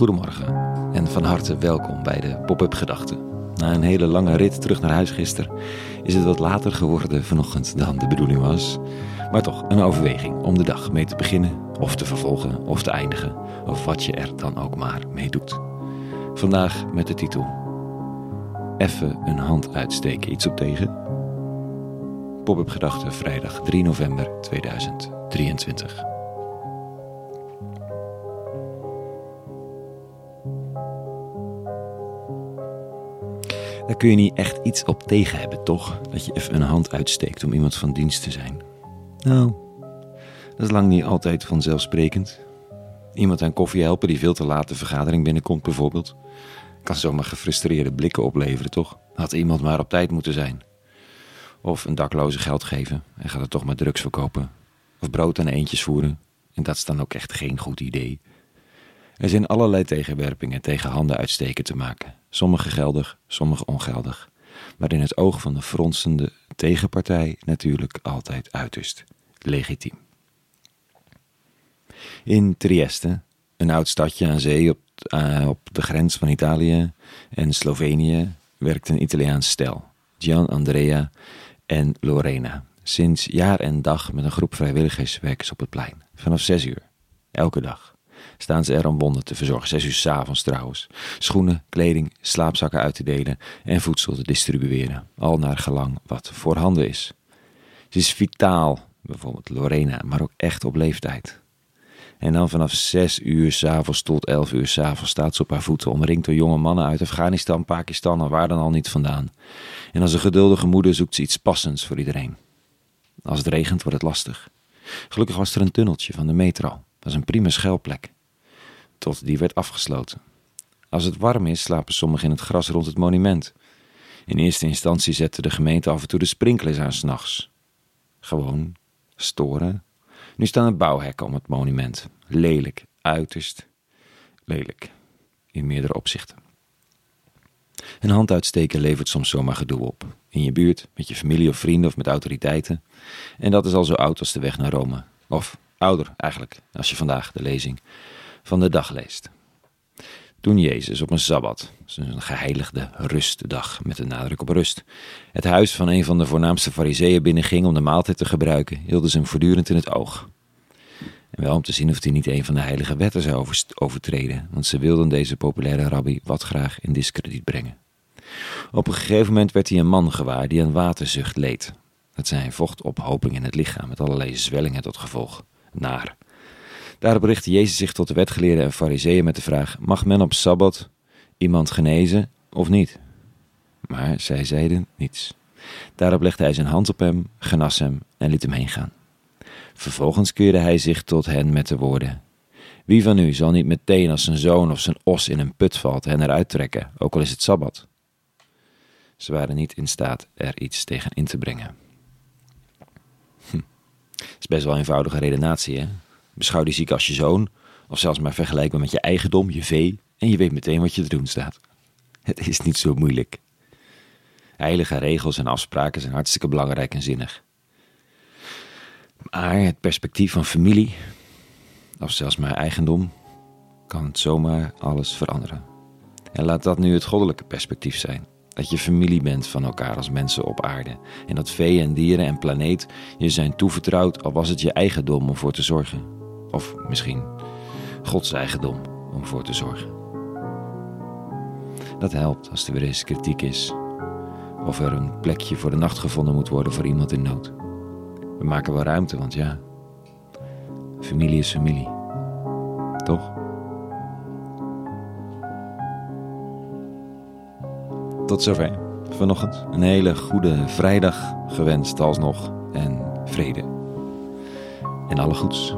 Goedemorgen en van harte welkom bij de Pop-up Gedachten. Na een hele lange rit terug naar huis gisteren is het wat later geworden vanochtend dan de bedoeling was. Maar toch een overweging om de dag mee te beginnen, of te vervolgen, of te eindigen, of wat je er dan ook maar mee doet. Vandaag met de titel Even een hand uitsteken, iets op tegen? Pop-up Gedachten, vrijdag 3 november 2023. Daar kun je niet echt iets op tegen hebben, toch? Dat je even een hand uitsteekt om iemand van dienst te zijn. Nou, dat is lang niet altijd vanzelfsprekend. Iemand aan koffie helpen die veel te laat de vergadering binnenkomt, bijvoorbeeld. Kan zomaar gefrustreerde blikken opleveren, toch? Had iemand maar op tijd moeten zijn. Of een dakloze geld geven en gaat er toch maar drugs verkopen. Of brood aan eentjes voeren. En dat is dan ook echt geen goed idee. Er zijn allerlei tegenwerpingen tegen handen uitsteken te maken. Sommige geldig, sommige ongeldig. Maar in het oog van de fronsende tegenpartij natuurlijk altijd uiterst legitiem. In Trieste, een oud stadje aan zee op, uh, op de grens van Italië en Slovenië, werkt een Italiaans stel, Gian Andrea en Lorena. Sinds jaar en dag met een groep vrijwilligers werken ze op het plein. Vanaf zes uur. Elke dag staan ze er om wonden te verzorgen. Zes uur s'avonds trouwens. Schoenen, kleding, slaapzakken uit te delen en voedsel te distribueren. Al naar gelang wat voorhanden is. Ze is vitaal, bijvoorbeeld Lorena, maar ook echt op leeftijd. En dan vanaf zes uur s'avonds tot elf uur s'avonds staat ze op haar voeten, omringd door jonge mannen uit Afghanistan, Pakistan en waar dan al niet vandaan. En als een geduldige moeder zoekt ze iets passends voor iedereen. Als het regent wordt het lastig. Gelukkig was er een tunneltje van de metro. Is een prima schuilplek. Tot die werd afgesloten. Als het warm is, slapen sommigen in het gras rond het monument. In eerste instantie zette de gemeente af en toe de sprinklers aan s'nachts. Gewoon storen. Nu staan er bouwhekken om het monument. Lelijk, uiterst lelijk. In meerdere opzichten. Een hand uitsteken levert soms zomaar gedoe op. In je buurt, met je familie of vrienden of met autoriteiten. En dat is al zo oud als de weg naar Rome. Of ouder eigenlijk, als je vandaag de lezing van de dag leest. Toen Jezus op een sabbat, een geheiligde rustdag met een nadruk op rust, het huis van een van de voornaamste fariseeën binnenging om de maaltijd te gebruiken, hielden ze hem voortdurend in het oog. En wel om te zien of hij niet een van de heilige wetten zou overtreden, want ze wilden deze populaire rabbi wat graag in discrediet brengen. Op een gegeven moment werd hij een man gewaar die aan waterzucht leed. Het zijn vochtophoping in het lichaam met allerlei zwellingen tot gevolg. Naar. Daarop richtte Jezus zich tot de wetgeleerden en fariseeën met de vraag: Mag men op sabbat iemand genezen of niet? Maar zij zeiden niets. Daarop legde hij zijn hand op hem, genas hem en liet hem heen gaan. Vervolgens keerde hij zich tot hen met de woorden: Wie van u zal niet meteen als zijn zoon of zijn os in een put valt hen eruit trekken, ook al is het sabbat? Ze waren niet in staat er iets tegen in te brengen. Is best wel een eenvoudige redenatie, hè? Beschouw die ziek als je zoon, of zelfs maar vergelijkbaar met je eigendom, je vee, en je weet meteen wat je te doen staat. Het is niet zo moeilijk. Heilige regels en afspraken zijn hartstikke belangrijk en zinnig. Maar het perspectief van familie, of zelfs maar eigendom, kan zomaar alles veranderen. En laat dat nu het goddelijke perspectief zijn. Dat je familie bent van elkaar als mensen op aarde. En dat vee en dieren en planeet je zijn toevertrouwd, al was het je eigendom om voor te zorgen. Of misschien Gods eigendom om voor te zorgen. Dat helpt als er weer eens kritiek is. Of er een plekje voor de nacht gevonden moet worden voor iemand in nood. We maken wel ruimte, want ja, familie is familie. Toch? Tot zover vanochtend. Een hele goede vrijdag gewenst alsnog en vrede. En alle goeds.